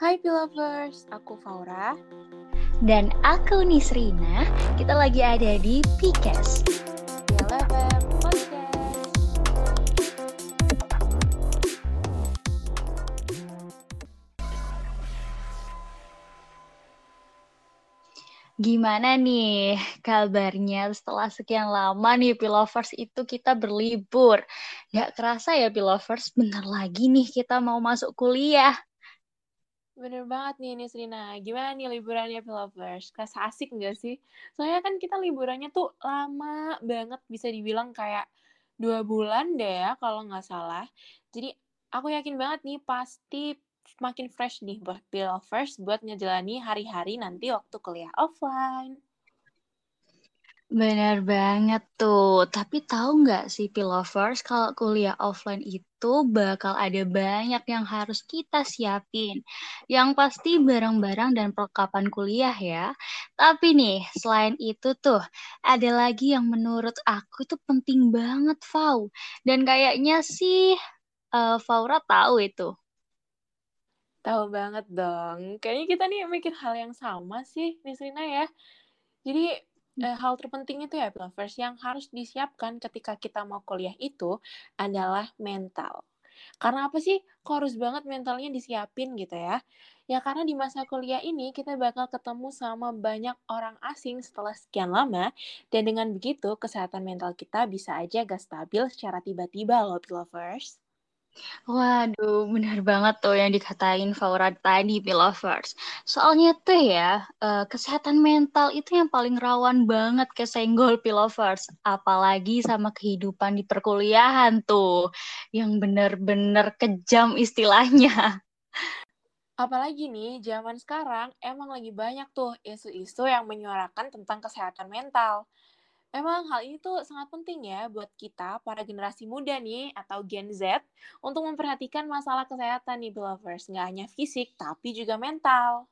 Hai Pilovers, aku Faura. Dan aku Nisrina, kita lagi ada di Podcast. Gimana nih kabarnya setelah sekian lama nih Pilovers itu kita berlibur. Gak kerasa ya Pilovers, bentar lagi nih kita mau masuk kuliah. Bener banget nih Nisrina. Gimana nih liburannya Pilovers? Kerasa asik nggak sih? Soalnya kan kita liburannya tuh lama banget, bisa dibilang kayak dua bulan deh ya kalau nggak salah. Jadi aku yakin banget nih pasti makin fresh nih buat Pilovers buat ngejalani hari-hari nanti waktu kuliah offline. Benar banget tuh. Tapi tahu nggak sih Pilovers kalau kuliah offline itu bakal ada banyak yang harus kita siapin. Yang pasti barang-barang dan perlengkapan kuliah ya. Tapi nih, selain itu tuh, ada lagi yang menurut aku itu penting banget, Fau. Dan kayaknya sih uh, Faura tahu itu. Tahu banget dong. Kayaknya kita nih mikir hal yang sama sih, Nisrina ya. Jadi eh, hal terpenting itu ya, lovers, yang harus disiapkan ketika kita mau kuliah itu adalah mental. Karena apa sih kok harus banget mentalnya disiapin gitu ya? Ya karena di masa kuliah ini kita bakal ketemu sama banyak orang asing setelah sekian lama dan dengan begitu kesehatan mental kita bisa aja gak stabil secara tiba-tiba loh lovers. Waduh, benar banget tuh yang dikatain Faura tadi, Pilovers. Soalnya tuh ya, uh, kesehatan mental itu yang paling rawan banget kesenggol Pilovers. Apalagi sama kehidupan di perkuliahan tuh, yang bener-bener kejam istilahnya. Apalagi nih, zaman sekarang emang lagi banyak tuh isu-isu yang menyuarakan tentang kesehatan mental. Emang hal ini tuh sangat penting ya buat kita, para generasi muda nih, atau Gen Z, untuk memperhatikan masalah kesehatan nih, Belovers. Nggak hanya fisik, tapi juga mental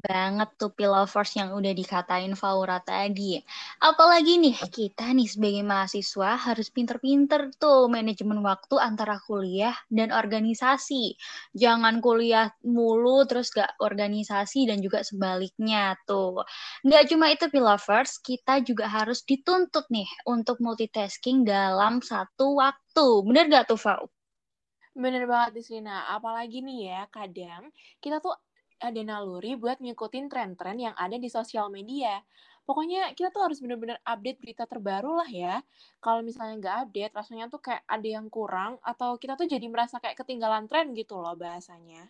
banget tuh pilovers yang udah dikatain Faura tadi. Apalagi nih, kita nih sebagai mahasiswa harus pinter-pinter tuh manajemen waktu antara kuliah dan organisasi. Jangan kuliah mulu terus gak organisasi dan juga sebaliknya tuh. Nggak cuma itu pilovers, kita juga harus dituntut nih untuk multitasking dalam satu waktu. Bener gak tuh, Fau? Bener banget, Disina. Apalagi nih ya, kadang kita tuh ada naluri buat ngikutin tren-tren yang ada di sosial media. Pokoknya kita tuh harus bener-bener update berita terbaru lah ya. Kalau misalnya nggak update, rasanya tuh kayak ada yang kurang atau kita tuh jadi merasa kayak ketinggalan tren gitu loh bahasanya.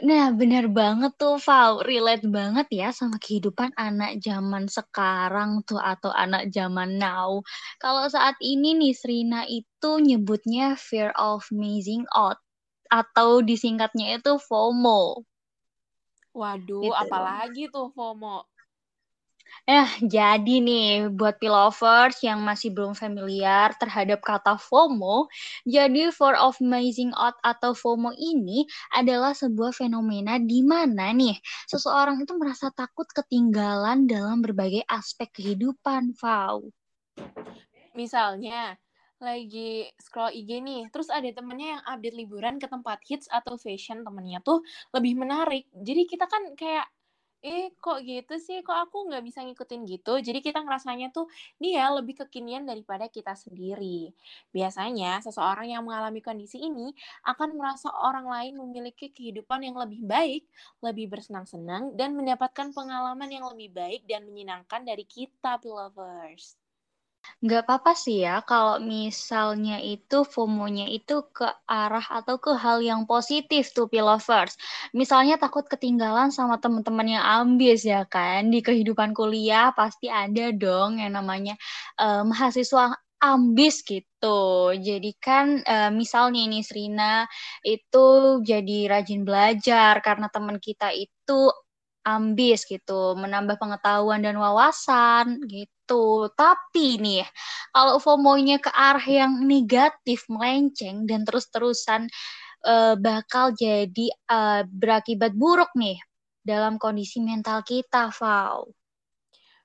Nah, bener banget tuh, Val. Relate banget ya sama kehidupan anak zaman sekarang tuh atau anak zaman now. Kalau saat ini nih, Srina itu nyebutnya fear of missing out atau disingkatnya itu FOMO. Waduh, gitu. apalagi tuh FOMO? Eh, jadi nih buat pilovers yang masih belum familiar terhadap kata FOMO, jadi for of missing out atau FOMO ini adalah sebuah fenomena di mana nih seseorang itu merasa takut ketinggalan dalam berbagai aspek kehidupan, Fau. Misalnya, lagi scroll IG nih, terus ada temennya yang update liburan ke tempat hits atau fashion temennya tuh lebih menarik. Jadi kita kan kayak, eh kok gitu sih, kok aku nggak bisa ngikutin gitu. Jadi kita ngerasanya tuh dia lebih kekinian daripada kita sendiri. Biasanya seseorang yang mengalami kondisi ini akan merasa orang lain memiliki kehidupan yang lebih baik, lebih bersenang-senang, dan mendapatkan pengalaman yang lebih baik dan menyenangkan dari kita, lovers. Nggak apa-apa sih ya kalau misalnya itu FOMO-nya itu ke arah atau ke hal yang positif tuh pilovers. Misalnya takut ketinggalan sama teman-teman yang ambis ya kan. Di kehidupan kuliah pasti ada dong yang namanya uh, mahasiswa ambis gitu. Jadi kan uh, misalnya ini Srina itu jadi rajin belajar karena teman kita itu ambis gitu, menambah pengetahuan dan wawasan gitu. Tapi nih, kalau FOMO-nya ke arah yang negatif, melenceng dan terus-terusan uh, bakal jadi uh, berakibat buruk nih dalam kondisi mental kita, Val.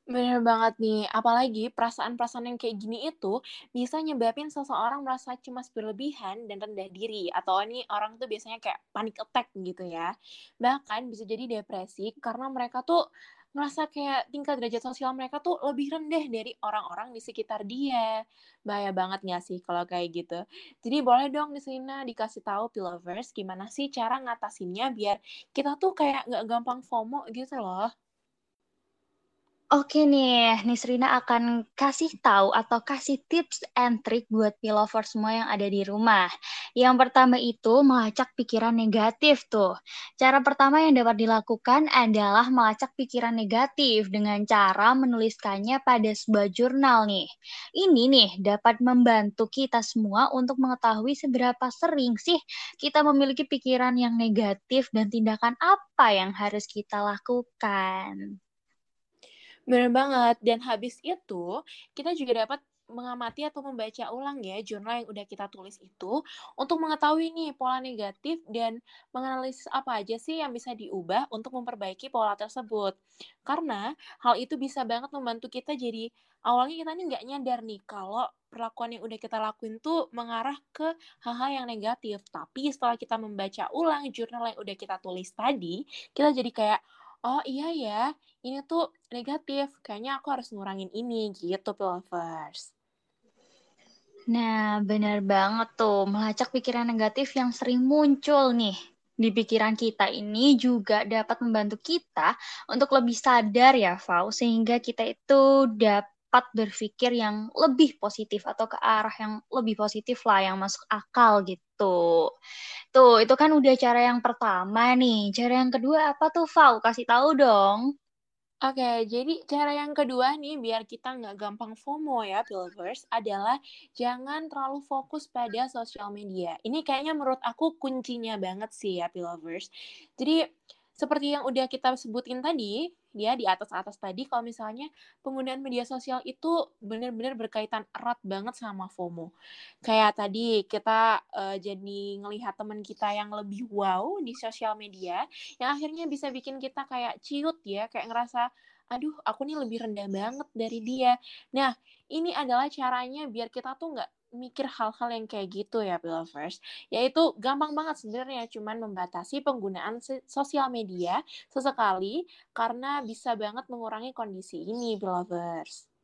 Bener banget nih, apalagi perasaan-perasaan yang kayak gini itu bisa nyebabin seseorang merasa cemas berlebihan dan rendah diri atau ini orang tuh biasanya kayak panic attack gitu ya. Bahkan bisa jadi depresi karena mereka tuh ngerasa kayak tingkat derajat sosial mereka tuh lebih rendah dari orang-orang di sekitar dia. Bahaya banget gak sih kalau kayak gitu? Jadi boleh dong di sini dikasih tahu Pilovers gimana sih cara ngatasinnya biar kita tuh kayak nggak gampang FOMO gitu loh. Oke nih, Nisrina akan kasih tahu atau kasih tips and trick buat pilover semua yang ada di rumah. Yang pertama itu melacak pikiran negatif tuh. Cara pertama yang dapat dilakukan adalah melacak pikiran negatif dengan cara menuliskannya pada sebuah jurnal nih. Ini nih dapat membantu kita semua untuk mengetahui seberapa sering sih kita memiliki pikiran yang negatif dan tindakan apa yang harus kita lakukan. Bener banget. Dan habis itu, kita juga dapat mengamati atau membaca ulang ya jurnal yang udah kita tulis itu untuk mengetahui nih pola negatif dan menganalisis apa aja sih yang bisa diubah untuk memperbaiki pola tersebut. Karena hal itu bisa banget membantu kita jadi awalnya kita nih nggak nyadar nih kalau perlakuan yang udah kita lakuin tuh mengarah ke hal-hal yang negatif. Tapi setelah kita membaca ulang jurnal yang udah kita tulis tadi, kita jadi kayak oh iya ya, ini tuh negatif, kayaknya aku harus ngurangin ini gitu, lovers. Nah, benar banget tuh, melacak pikiran negatif yang sering muncul nih di pikiran kita ini juga dapat membantu kita untuk lebih sadar ya, Fau, sehingga kita itu dapat berpikir yang lebih positif atau ke arah yang lebih positif lah, yang masuk akal gitu. Tuh, itu kan udah cara yang pertama nih. Cara yang kedua apa tuh, Fau? Kasih tahu dong. Oke, jadi cara yang kedua nih, biar kita nggak gampang FOMO ya, Pilvers, adalah jangan terlalu fokus pada sosial media. Ini kayaknya menurut aku kuncinya banget sih ya, Pilvers. Jadi, seperti yang udah kita sebutin tadi, ya di atas-atas tadi kalau misalnya penggunaan media sosial itu benar-benar berkaitan erat banget sama FOMO. Kayak tadi kita uh, jadi ngelihat teman kita yang lebih wow di sosial media yang akhirnya bisa bikin kita kayak ciut ya, kayak ngerasa aduh aku nih lebih rendah banget dari dia. Nah, ini adalah caranya biar kita tuh nggak mikir hal-hal yang kayak gitu ya Belovers. Yaitu gampang banget sebenarnya cuman membatasi penggunaan sosial media sesekali karena bisa banget mengurangi kondisi ini Belovers.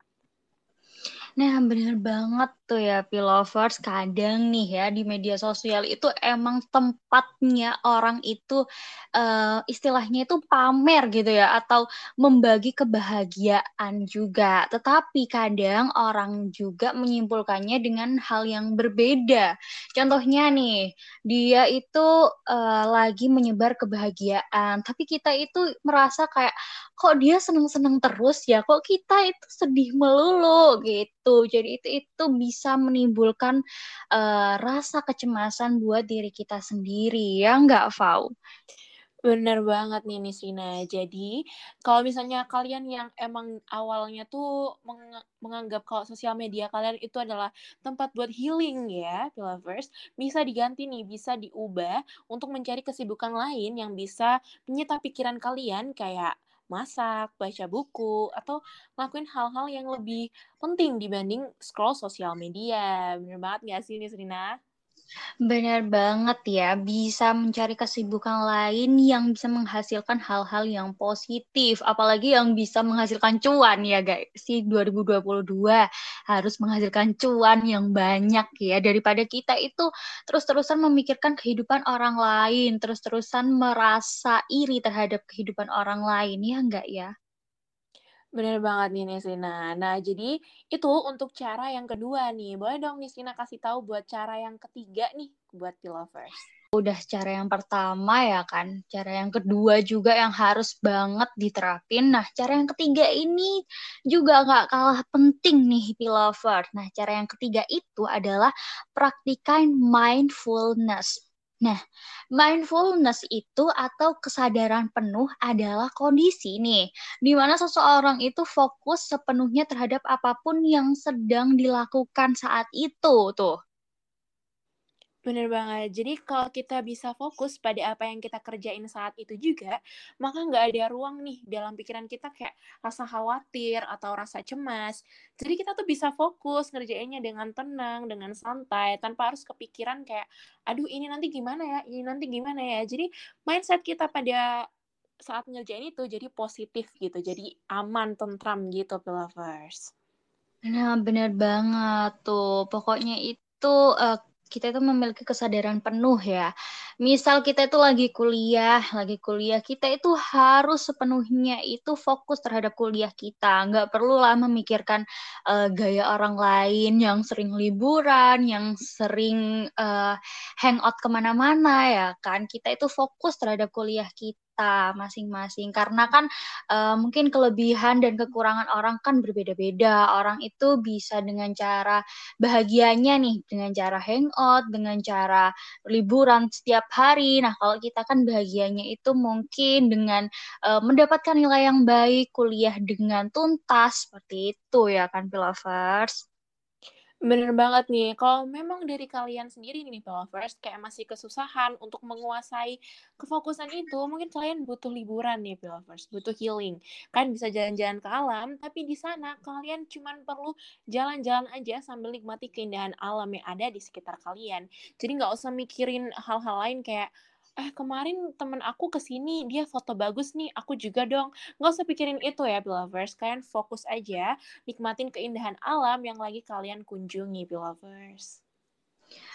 Nah, bener banget tuh ya, Pilovers. Kadang nih ya, di media sosial itu emang tempatnya orang itu uh, istilahnya itu pamer gitu ya, atau membagi kebahagiaan juga. Tetapi kadang orang juga menyimpulkannya dengan hal yang berbeda. Contohnya nih, dia itu uh, lagi menyebar kebahagiaan, tapi kita itu merasa kayak, kok dia seneng-seneng terus ya, kok kita itu sedih melulu gitu. Jadi itu itu bisa menimbulkan uh, rasa kecemasan buat diri kita sendiri ya nggak, Fau? Bener banget nih Nisrina. Jadi, kalau misalnya kalian yang emang awalnya tuh meng menganggap kalau sosial media kalian itu adalah tempat buat healing ya, lovers, bisa diganti nih, bisa diubah untuk mencari kesibukan lain yang bisa menyita pikiran kalian kayak masak, baca buku, atau ngelakuin hal-hal yang lebih penting dibanding scroll sosial media. Bener banget gak sih, Nisrina? Benar banget ya, bisa mencari kesibukan lain yang bisa menghasilkan hal-hal yang positif, apalagi yang bisa menghasilkan cuan ya guys. Si 2022 harus menghasilkan cuan yang banyak ya daripada kita itu terus-terusan memikirkan kehidupan orang lain, terus-terusan merasa iri terhadap kehidupan orang lain ya enggak ya? Bener banget nih Nesina. Nah, jadi itu untuk cara yang kedua nih. Boleh dong Nesina kasih tahu buat cara yang ketiga nih buat Pilovers. Udah cara yang pertama ya kan. Cara yang kedua juga yang harus banget diterapin. Nah, cara yang ketiga ini juga nggak kalah penting nih Pilover. Nah, cara yang ketiga itu adalah praktikan mindfulness. Nah, mindfulness itu atau kesadaran penuh adalah kondisi nih, di mana seseorang itu fokus sepenuhnya terhadap apa pun yang sedang dilakukan saat itu tuh. Bener banget. Jadi kalau kita bisa fokus pada apa yang kita kerjain saat itu juga, maka nggak ada ruang nih dalam pikiran kita kayak rasa khawatir atau rasa cemas. Jadi kita tuh bisa fokus ngerjainnya dengan tenang, dengan santai, tanpa harus kepikiran kayak, aduh ini nanti gimana ya, ini nanti gimana ya. Jadi mindset kita pada saat ngerjain itu jadi positif gitu, jadi aman, tentram gitu, lovers. Nah, bener banget tuh. Pokoknya itu uh, kita itu memiliki kesadaran penuh ya. Misal kita itu lagi kuliah, lagi kuliah, kita itu harus sepenuhnya itu fokus terhadap kuliah kita. Nggak perlu lah memikirkan uh, gaya orang lain yang sering liburan, yang sering uh, hangout ke mana-mana ya kan. Kita itu fokus terhadap kuliah kita kita masing-masing karena kan uh, mungkin kelebihan dan kekurangan orang kan berbeda-beda orang itu bisa dengan cara bahagianya nih dengan cara hangout dengan cara liburan setiap hari. Nah kalau kita kan bahagianya itu mungkin dengan uh, mendapatkan nilai yang baik kuliah dengan tuntas seperti itu ya kan lovers Bener banget nih, kalau memang dari kalian sendiri nih lovers kayak masih kesusahan untuk menguasai kefokusan itu, mungkin kalian butuh liburan nih lovers, butuh healing. Kan bisa jalan-jalan ke alam, tapi di sana kalian cuma perlu jalan-jalan aja sambil nikmati keindahan alam yang ada di sekitar kalian. Jadi nggak usah mikirin hal-hal lain kayak eh kemarin temen aku ke sini dia foto bagus nih aku juga dong nggak usah pikirin itu ya belovers kalian fokus aja nikmatin keindahan alam yang lagi kalian kunjungi belovers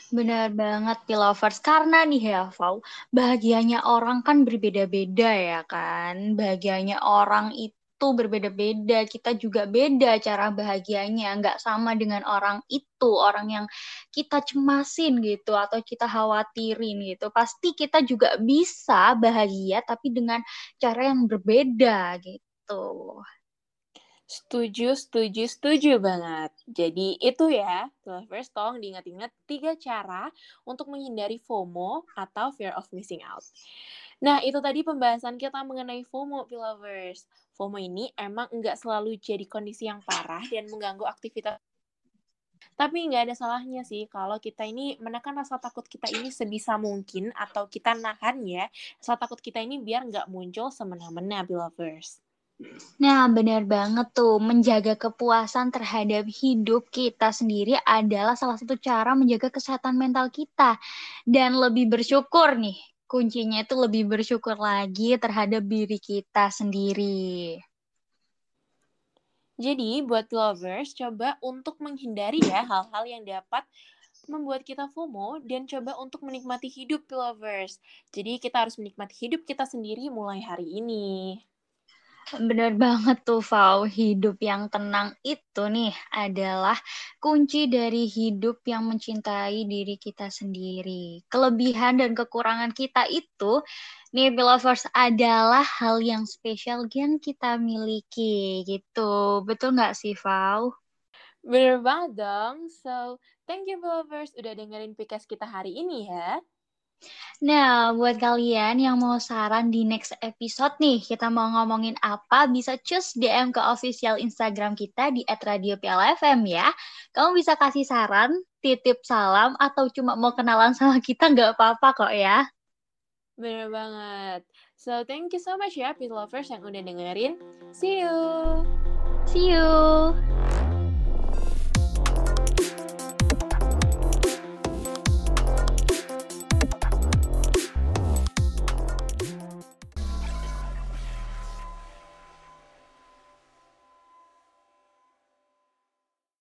Benar banget, Pilovers. Karena nih ya, Fau, bahagianya orang kan berbeda-beda ya kan. Bahagianya orang itu itu berbeda-beda, kita juga beda cara bahagianya, nggak sama dengan orang itu, orang yang kita cemasin gitu atau kita khawatirin gitu. Pasti kita juga bisa bahagia tapi dengan cara yang berbeda gitu. Setuju, setuju, setuju banget. Jadi itu ya, lovers tolong diingat-ingat tiga cara untuk menghindari FOMO atau fear of missing out. Nah, itu tadi pembahasan kita mengenai FOMO, lovers. FOMO ini emang nggak selalu jadi kondisi yang parah dan mengganggu aktivitas tapi nggak ada salahnya sih kalau kita ini menekan rasa takut kita ini sebisa mungkin atau kita nahan ya rasa takut kita ini biar nggak muncul semena-mena, lovers. Nah, benar banget tuh. Menjaga kepuasan terhadap hidup kita sendiri adalah salah satu cara menjaga kesehatan mental kita. Dan lebih bersyukur nih kuncinya itu lebih bersyukur lagi terhadap diri kita sendiri. Jadi buat lovers coba untuk menghindari ya hal-hal yang dapat membuat kita FOMO dan coba untuk menikmati hidup lovers. Jadi kita harus menikmati hidup kita sendiri mulai hari ini. Bener banget tuh, Fau. Hidup yang tenang itu nih adalah kunci dari hidup yang mencintai diri kita sendiri. Kelebihan dan kekurangan kita itu, nih, lovers, adalah hal yang spesial yang kita miliki, gitu. Betul nggak sih, Fau? Bener banget dong. So, thank you, lovers, udah dengerin podcast kita hari ini ya. Nah, buat kalian yang mau saran di next episode nih, kita mau ngomongin apa, bisa cus DM ke official Instagram kita di @radioplfm ya. Kamu bisa kasih saran, titip salam, atau cuma mau kenalan sama kita nggak apa-apa kok ya. Bener banget. So, thank you so much ya, Pit Lovers yang udah dengerin. See you! See you!